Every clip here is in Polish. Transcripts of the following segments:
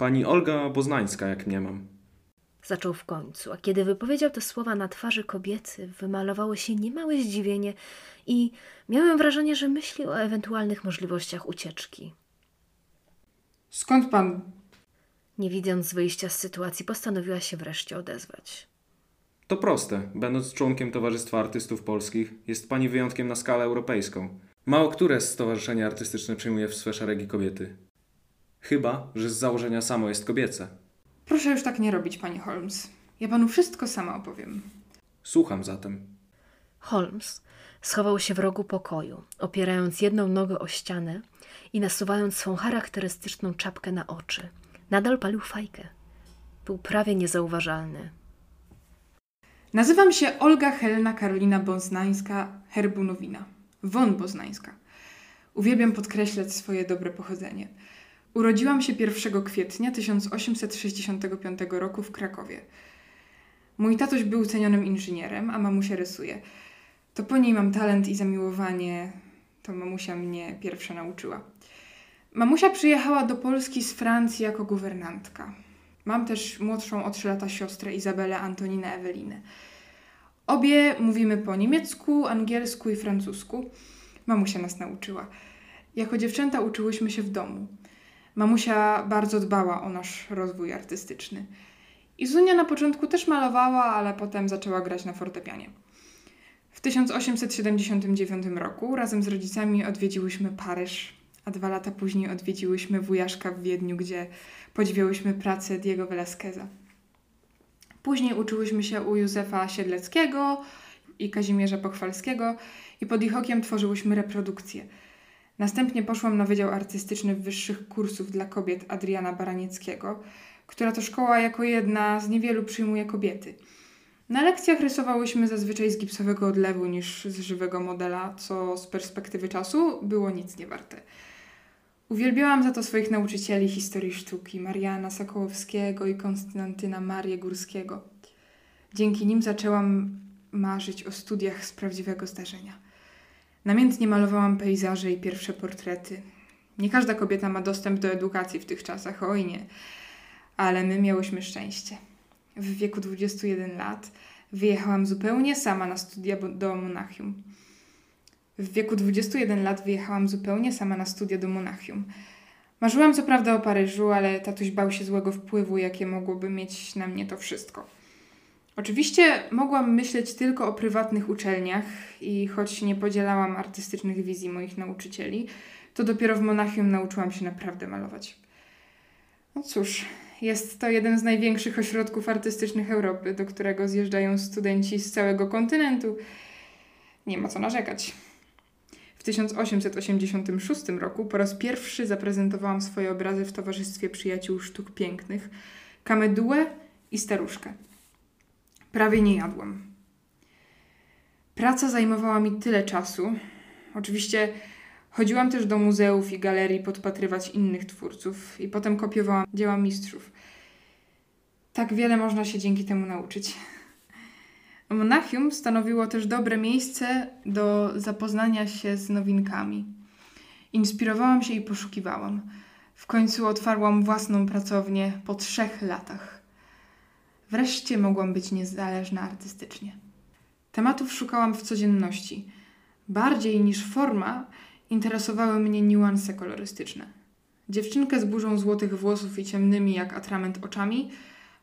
Pani Olga Boznańska, jak nie mam. Zaczął w końcu, a kiedy wypowiedział te słowa na twarzy kobiety, wymalowało się niemałe zdziwienie i miałem wrażenie, że myśli o ewentualnych możliwościach ucieczki. Skąd pan? Nie widząc wyjścia z sytuacji, postanowiła się wreszcie odezwać. To proste. Będąc członkiem Towarzystwa Artystów Polskich, jest pani wyjątkiem na skalę europejską. Mało które stowarzyszenie artystyczne przyjmuje w swe szeregi kobiety. Chyba, że z założenia samo jest kobiece. Proszę już tak nie robić, pani Holmes. Ja panu wszystko sama opowiem. Słucham zatem. Holmes schował się w rogu pokoju, opierając jedną nogę o ścianę i nasuwając swą charakterystyczną czapkę na oczy. Nadal palił fajkę. Był prawie niezauważalny. Nazywam się Olga Helena Karolina Boznańska Herbunowina. Won Boznańska. Uwielbiam podkreślać swoje dobre pochodzenie. Urodziłam się 1 kwietnia 1865 roku w Krakowie. Mój tatuś był cenionym inżynierem, a mamusia rysuje. To po niej mam talent i zamiłowanie. To mamusia mnie pierwsza nauczyła. Mamusia przyjechała do Polski z Francji jako guwernantka. Mam też młodszą o 3 lata siostrę Izabelę Antoninę Ewelinę. Obie mówimy po niemiecku, angielsku i francusku. Mamusia nas nauczyła. Jako dziewczęta uczyłyśmy się w domu. Mamusia bardzo dbała o nasz rozwój artystyczny. Izunia na początku też malowała, ale potem zaczęła grać na fortepianie. W 1879 roku razem z rodzicami odwiedziłyśmy Paryż, a dwa lata później odwiedziłyśmy wujaszka w Wiedniu, gdzie podziwiałyśmy pracę Diego Velázqueza. Później uczyłyśmy się u Józefa Siedleckiego i Kazimierza Pochwalskiego i pod ich okiem tworzyłyśmy reprodukcje. Następnie poszłam na Wydział Artystyczny Wyższych Kursów dla Kobiet Adriana Baranieckiego, która to szkoła jako jedna z niewielu przyjmuje kobiety. Na lekcjach rysowałyśmy zazwyczaj z gipsowego odlewu niż z żywego modela, co z perspektywy czasu było nic nie warte. Uwielbiałam za to swoich nauczycieli historii sztuki, Mariana Sokołowskiego i Konstantyna Marię Górskiego. Dzięki nim zaczęłam marzyć o studiach z prawdziwego zdarzenia. Namiętnie malowałam pejzaże i pierwsze portrety. Nie każda kobieta ma dostęp do edukacji w tych czasach, oj nie. Ale my miałyśmy szczęście. W wieku 21 lat wyjechałam zupełnie sama na studia do Monachium. W wieku 21 lat wyjechałam zupełnie sama na studia do Monachium. Marzyłam co prawda o Paryżu, ale tatuś bał się złego wpływu, jakie mogłoby mieć na mnie to wszystko. Oczywiście mogłam myśleć tylko o prywatnych uczelniach i choć nie podzielałam artystycznych wizji moich nauczycieli, to dopiero w Monachium nauczyłam się naprawdę malować. No cóż, jest to jeden z największych ośrodków artystycznych Europy, do którego zjeżdżają studenci z całego kontynentu. Nie ma co narzekać. W 1886 roku po raz pierwszy zaprezentowałam swoje obrazy w Towarzystwie Przyjaciół Sztuk Pięknych, Kamedułę i Staruszkę. Prawie nie jadłam. Praca zajmowała mi tyle czasu. Oczywiście chodziłam też do muzeów i galerii podpatrywać innych twórców i potem kopiowałam dzieła mistrzów. Tak wiele można się dzięki temu nauczyć. Monachium stanowiło też dobre miejsce do zapoznania się z nowinkami. Inspirowałam się i poszukiwałam. W końcu otwarłam własną pracownię po trzech latach. Wreszcie mogłam być niezależna artystycznie. Tematów szukałam w codzienności. Bardziej niż forma interesowały mnie niuanse kolorystyczne. Dziewczynkę z burzą złotych włosów i ciemnymi jak atrament oczami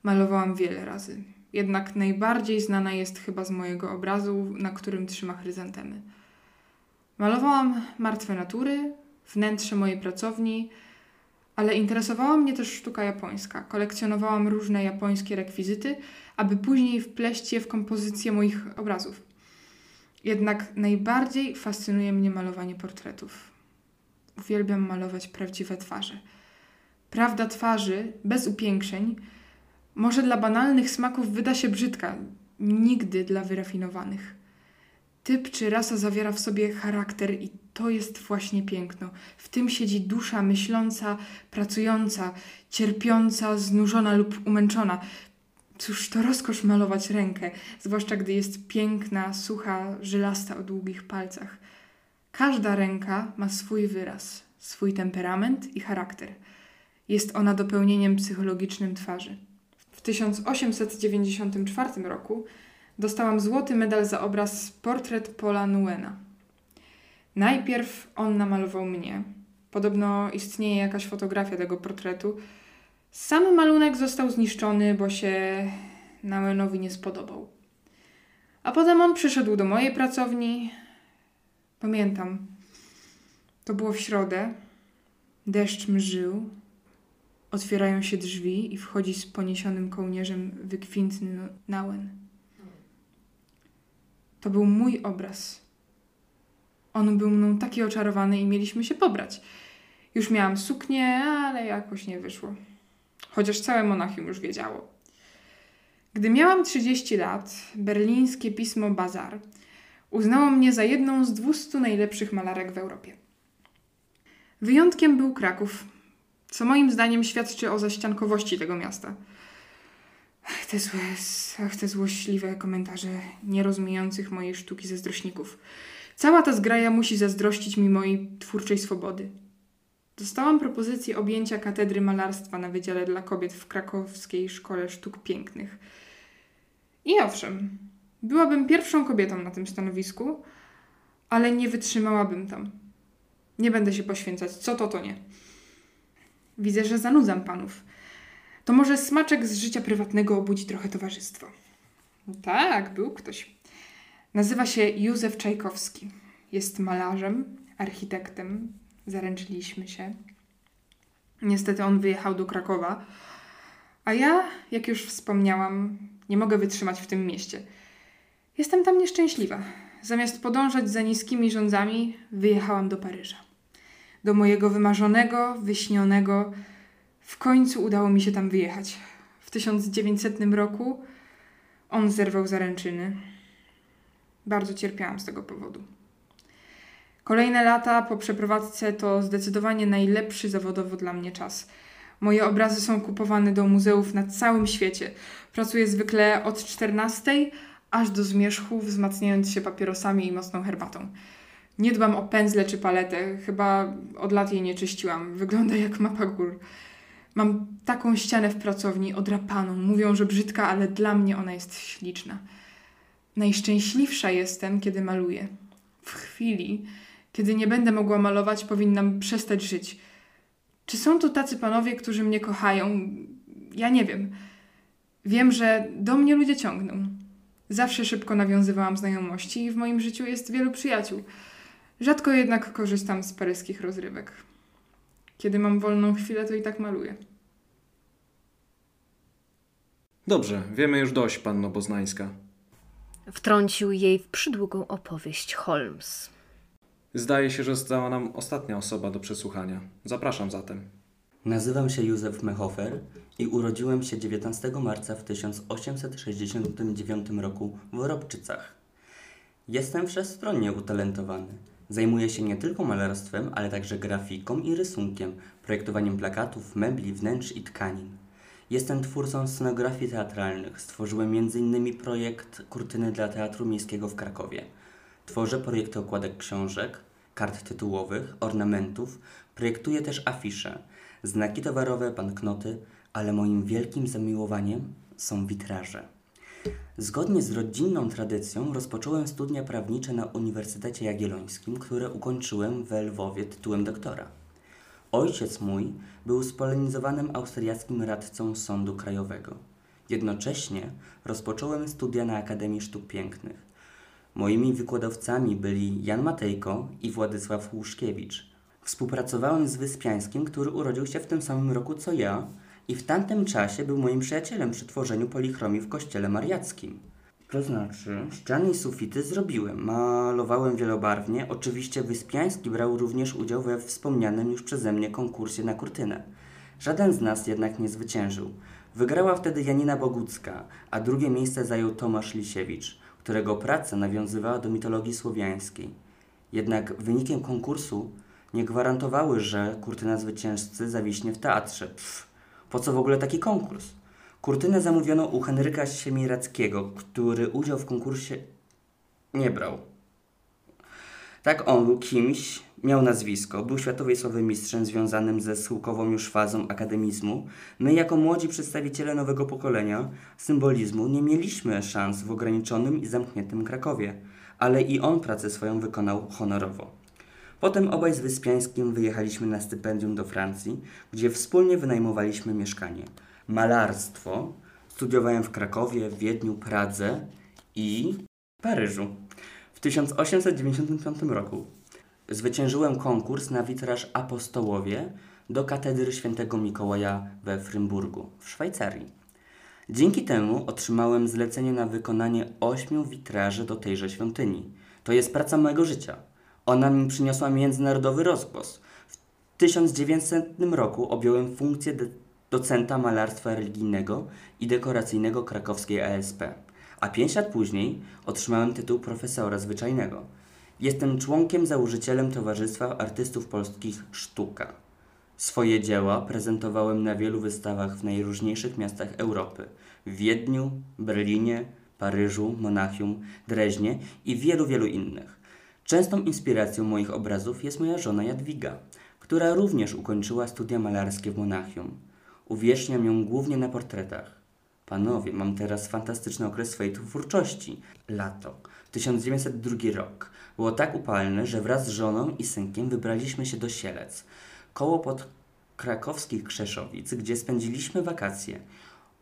malowałam wiele razy. Jednak najbardziej znana jest chyba z mojego obrazu, na którym trzyma chryzantemy. Malowałam martwe natury, wnętrze mojej pracowni, ale interesowała mnie też sztuka japońska. Kolekcjonowałam różne japońskie rekwizyty, aby później wpleść je w kompozycję moich obrazów. Jednak najbardziej fascynuje mnie malowanie portretów. Uwielbiam malować prawdziwe twarze. Prawda twarzy, bez upiększeń, może dla banalnych smaków wyda się brzydka, nigdy dla wyrafinowanych. Typ czy rasa zawiera w sobie charakter i to jest właśnie piękno. W tym siedzi dusza myśląca, pracująca, cierpiąca, znużona lub umęczona. Cóż to rozkosz malować rękę, zwłaszcza gdy jest piękna, sucha, żylasta o długich palcach. Każda ręka ma swój wyraz, swój temperament i charakter. Jest ona dopełnieniem psychologicznym twarzy. W 1894 roku dostałam złoty medal za obraz Portret Paula Nuena. Najpierw on namalował mnie. Podobno istnieje jakaś fotografia tego portretu. Sam malunek został zniszczony, bo się Nuenowi nie spodobał. A potem on przyszedł do mojej pracowni. Pamiętam. To było w środę. Deszcz mżył. Otwierają się drzwi i wchodzi z poniesionym kołnierzem wykwintny Nauen. To był mój obraz. On był mną taki oczarowany i mieliśmy się pobrać. Już miałam suknię, ale jakoś nie wyszło. Chociaż całe Monachium już wiedziało. Gdy miałam 30 lat, berlińskie pismo Bazar uznało mnie za jedną z 200 najlepszych malarek w Europie. Wyjątkiem był Kraków, co moim zdaniem świadczy o zaściankowości tego miasta. Ach, te, złe, ach, te złośliwe komentarze nierozumiejących mojej sztuki zazdrośników. Cała ta zgraja musi zazdrościć mi mojej twórczej swobody. Dostałam propozycję objęcia katedry malarstwa na Wydziale dla Kobiet w krakowskiej Szkole Sztuk Pięknych. I owszem, byłabym pierwszą kobietą na tym stanowisku, ale nie wytrzymałabym tam. Nie będę się poświęcać, co to, to nie. Widzę, że zanudzam panów. To może smaczek z życia prywatnego obudzi trochę towarzystwo. Tak, był ktoś. Nazywa się Józef Czajkowski. Jest malarzem, architektem. Zaręczyliśmy się. Niestety on wyjechał do Krakowa, a ja, jak już wspomniałam, nie mogę wytrzymać w tym mieście. Jestem tam nieszczęśliwa. Zamiast podążać za niskimi rządzami, wyjechałam do Paryża. Do mojego wymarzonego, wyśnionego. W końcu udało mi się tam wyjechać. W 1900 roku on zerwał zaręczyny. Bardzo cierpiałam z tego powodu. Kolejne lata po przeprowadzce to zdecydowanie najlepszy zawodowo dla mnie czas. Moje obrazy są kupowane do muzeów na całym świecie. Pracuję zwykle od 14 aż do zmierzchu, wzmacniając się papierosami i mocną herbatą. Nie dbam o pędzle czy paletę, chyba od lat jej nie czyściłam. Wygląda jak mapa gór. Mam taką ścianę w pracowni odrapaną. Mówią, że brzydka, ale dla mnie ona jest śliczna. Najszczęśliwsza jestem, kiedy maluję. W chwili, kiedy nie będę mogła malować, powinnam przestać żyć. Czy są tu tacy panowie, którzy mnie kochają? Ja nie wiem. Wiem, że do mnie ludzie ciągną. Zawsze szybko nawiązywałam znajomości i w moim życiu jest wielu przyjaciół. Rzadko jednak korzystam z paryskich rozrywek. Kiedy mam wolną chwilę, to i tak maluję. Dobrze, wiemy już dość, panno Boznańska. Wtrącił jej w przydługą opowieść Holmes. Zdaje się, że została nam ostatnia osoba do przesłuchania. Zapraszam zatem. Nazywam się Józef Mehofer i urodziłem się 19 marca w 1869 roku w Robczycach. Jestem wszechstronnie utalentowany. Zajmuję się nie tylko malarstwem, ale także grafiką i rysunkiem, projektowaniem plakatów, mebli, wnętrz i tkanin. Jestem twórcą scenografii teatralnych. Stworzyłem m.in. projekt kurtyny dla Teatru Miejskiego w Krakowie. Tworzę projekty okładek książek, kart tytułowych, ornamentów, projektuję też afisze, znaki towarowe, banknoty, ale moim wielkim zamiłowaniem są witraże. Zgodnie z rodzinną tradycją rozpocząłem studia prawnicze na Uniwersytecie Jagiellońskim, które ukończyłem w Lwowie tytułem doktora. Ojciec mój był spolonizowanym austriackim radcą Sądu Krajowego. Jednocześnie rozpocząłem studia na Akademii Sztuk Pięknych. Moimi wykładowcami byli Jan Matejko i Władysław Łuszkiewicz. Współpracowałem z Wyspiańskim, który urodził się w tym samym roku co ja i w tamtym czasie był moim przyjacielem przy tworzeniu polichromii w kościele mariackim. To znaczy, ściany i sufity zrobiłem, malowałem wielobarwnie. Oczywiście Wyspiański brał również udział we wspomnianym już przeze mnie konkursie na kurtynę. Żaden z nas jednak nie zwyciężył. Wygrała wtedy Janina Bogucka, a drugie miejsce zajął Tomasz Lisiewicz, którego praca nawiązywała do mitologii słowiańskiej. Jednak wynikiem konkursu nie gwarantowały, że kurtyna zwycięzcy zawiśnie w teatrze. Pff, po co w ogóle taki konkurs? Kurtynę zamówiono u Henryka Siemirackiego, który udział w konkursie nie brał. Tak on był kimś, miał nazwisko, był światowej sławy mistrzem związanym ze schyłkową już fazą akademizmu. My, jako młodzi przedstawiciele nowego pokolenia symbolizmu, nie mieliśmy szans w ograniczonym i zamkniętym Krakowie, ale i on pracę swoją wykonał honorowo. Potem obaj z Wyspiańskim wyjechaliśmy na stypendium do Francji, gdzie wspólnie wynajmowaliśmy mieszkanie. Malarstwo studiowałem w Krakowie, Wiedniu, Pradze i Paryżu. W 1895 roku zwyciężyłem konkurs na witraż Apostołowie do katedry świętego Mikołaja we Frymburgu w Szwajcarii. Dzięki temu otrzymałem zlecenie na wykonanie ośmiu witraży do tejże świątyni. To jest praca mojego życia. Ona mi przyniosła międzynarodowy rozgłos. W 1900 roku objąłem funkcję docenta malarstwa religijnego i dekoracyjnego krakowskiej ASP, a pięć lat później otrzymałem tytuł profesora zwyczajnego. Jestem członkiem założycielem Towarzystwa Artystów Polskich Sztuka. Swoje dzieła prezentowałem na wielu wystawach w najróżniejszych miastach Europy: w Wiedniu, Berlinie, Paryżu, Monachium, Dreźnie i wielu, wielu innych. Częstą inspiracją moich obrazów jest moja żona Jadwiga, która również ukończyła studia malarskie w Monachium. Uwieczniam ją głównie na portretach. Panowie, mam teraz fantastyczny okres swojej twórczości. Lato, 1902 rok. Było tak upalne, że wraz z żoną i synkiem wybraliśmy się do Sielec, koło pod krakowskich Krzeszowic, gdzie spędziliśmy wakacje.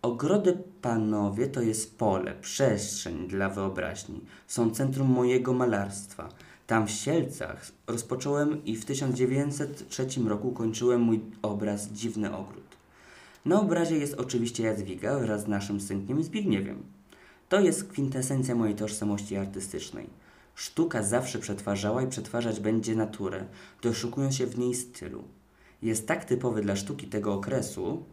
Ogrody panowie to jest pole, przestrzeń dla wyobraźni. Są centrum mojego malarstwa. Tam w Sielcach rozpocząłem i w 1903 roku kończyłem mój obraz Dziwny Ogród. Na obrazie jest oczywiście Jadwiga wraz z naszym synkiem Zbigniewem. To jest kwintesencja mojej tożsamości artystycznej. Sztuka zawsze przetwarzała i przetwarzać będzie naturę, doszukując się w niej stylu. Jest tak typowy dla sztuki tego okresu,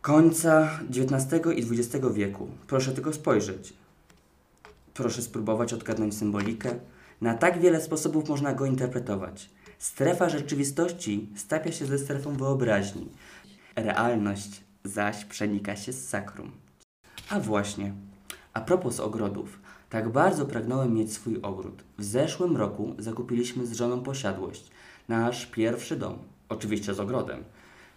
końca XIX i XX wieku. Proszę tylko spojrzeć. Proszę spróbować odgadnąć symbolikę. Na tak wiele sposobów można go interpretować. Strefa rzeczywistości stapia się ze strefą wyobraźni. Realność zaś przenika się z sakrum. A właśnie, a propos ogrodów, tak bardzo pragnąłem mieć swój ogród. W zeszłym roku zakupiliśmy z żoną posiadłość, nasz pierwszy dom, oczywiście z ogrodem.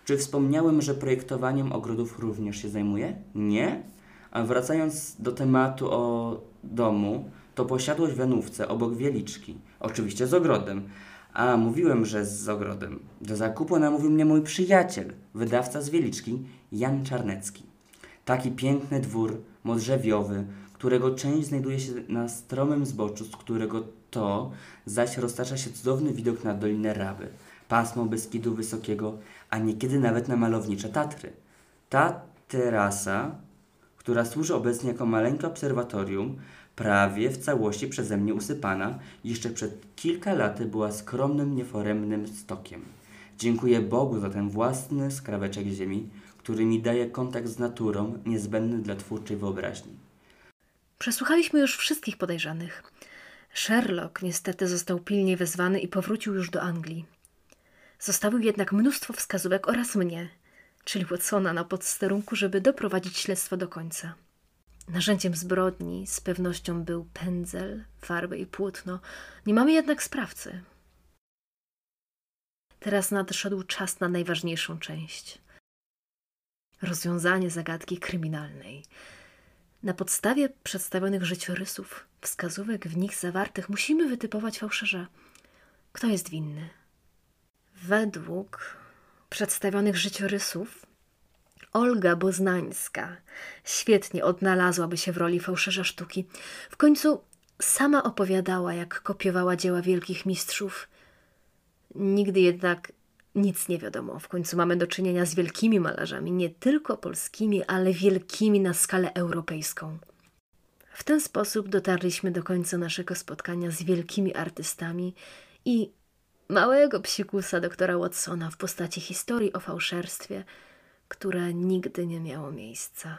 Czy wspomniałem, że projektowaniem ogrodów również się zajmuję? Nie? A wracając do tematu o domu, to posiadłość w Janówce obok Wieliczki, oczywiście z ogrodem. A, mówiłem, że z ogrodem. Do zakupu namówił mnie mój przyjaciel, wydawca z Wieliczki, Jan Czarnecki. Taki piękny dwór, modrzewiowy, którego część znajduje się na stromym zboczu, z którego to zaś roztacza się cudowny widok na Dolinę Raby, pasmo Beskidu Wysokiego, a niekiedy nawet na malownicze Tatry. Ta terasa, która służy obecnie jako maleńkie obserwatorium, prawie w całości przeze mnie usypana, jeszcze przed kilka laty była skromnym, nieforemnym stokiem. Dziękuję Bogu za ten własny skraweczek ziemi, który mi daje kontakt z naturą niezbędny dla twórczej wyobraźni. Przesłuchaliśmy już wszystkich podejrzanych. Sherlock niestety został pilnie wezwany i powrócił już do Anglii. Zostawił jednak mnóstwo wskazówek oraz mnie, czyli Watsona na podsterunku, żeby doprowadzić śledztwo do końca. Narzędziem zbrodni z pewnością był pędzel, farby i płótno. Nie mamy jednak sprawcy. Teraz nadszedł czas na najważniejszą część. Rozwiązanie zagadki kryminalnej. Na podstawie przedstawionych życiorysów, wskazówek w nich zawartych, musimy wytypować fałszerza. Kto jest winny? Według przedstawionych życiorysów, Olga Boznańska świetnie odnalazłaby się w roli fałszerza sztuki. W końcu sama opowiadała, jak kopiowała dzieła wielkich mistrzów. Nigdy jednak nic nie wiadomo. W końcu mamy do czynienia z wielkimi malarzami, nie tylko polskimi, ale wielkimi na skalę europejską. W ten sposób dotarliśmy do końca naszego spotkania z wielkimi artystami i małego psikusa doktora Watsona w postaci historii o fałszerstwie, które nigdy nie miało miejsca.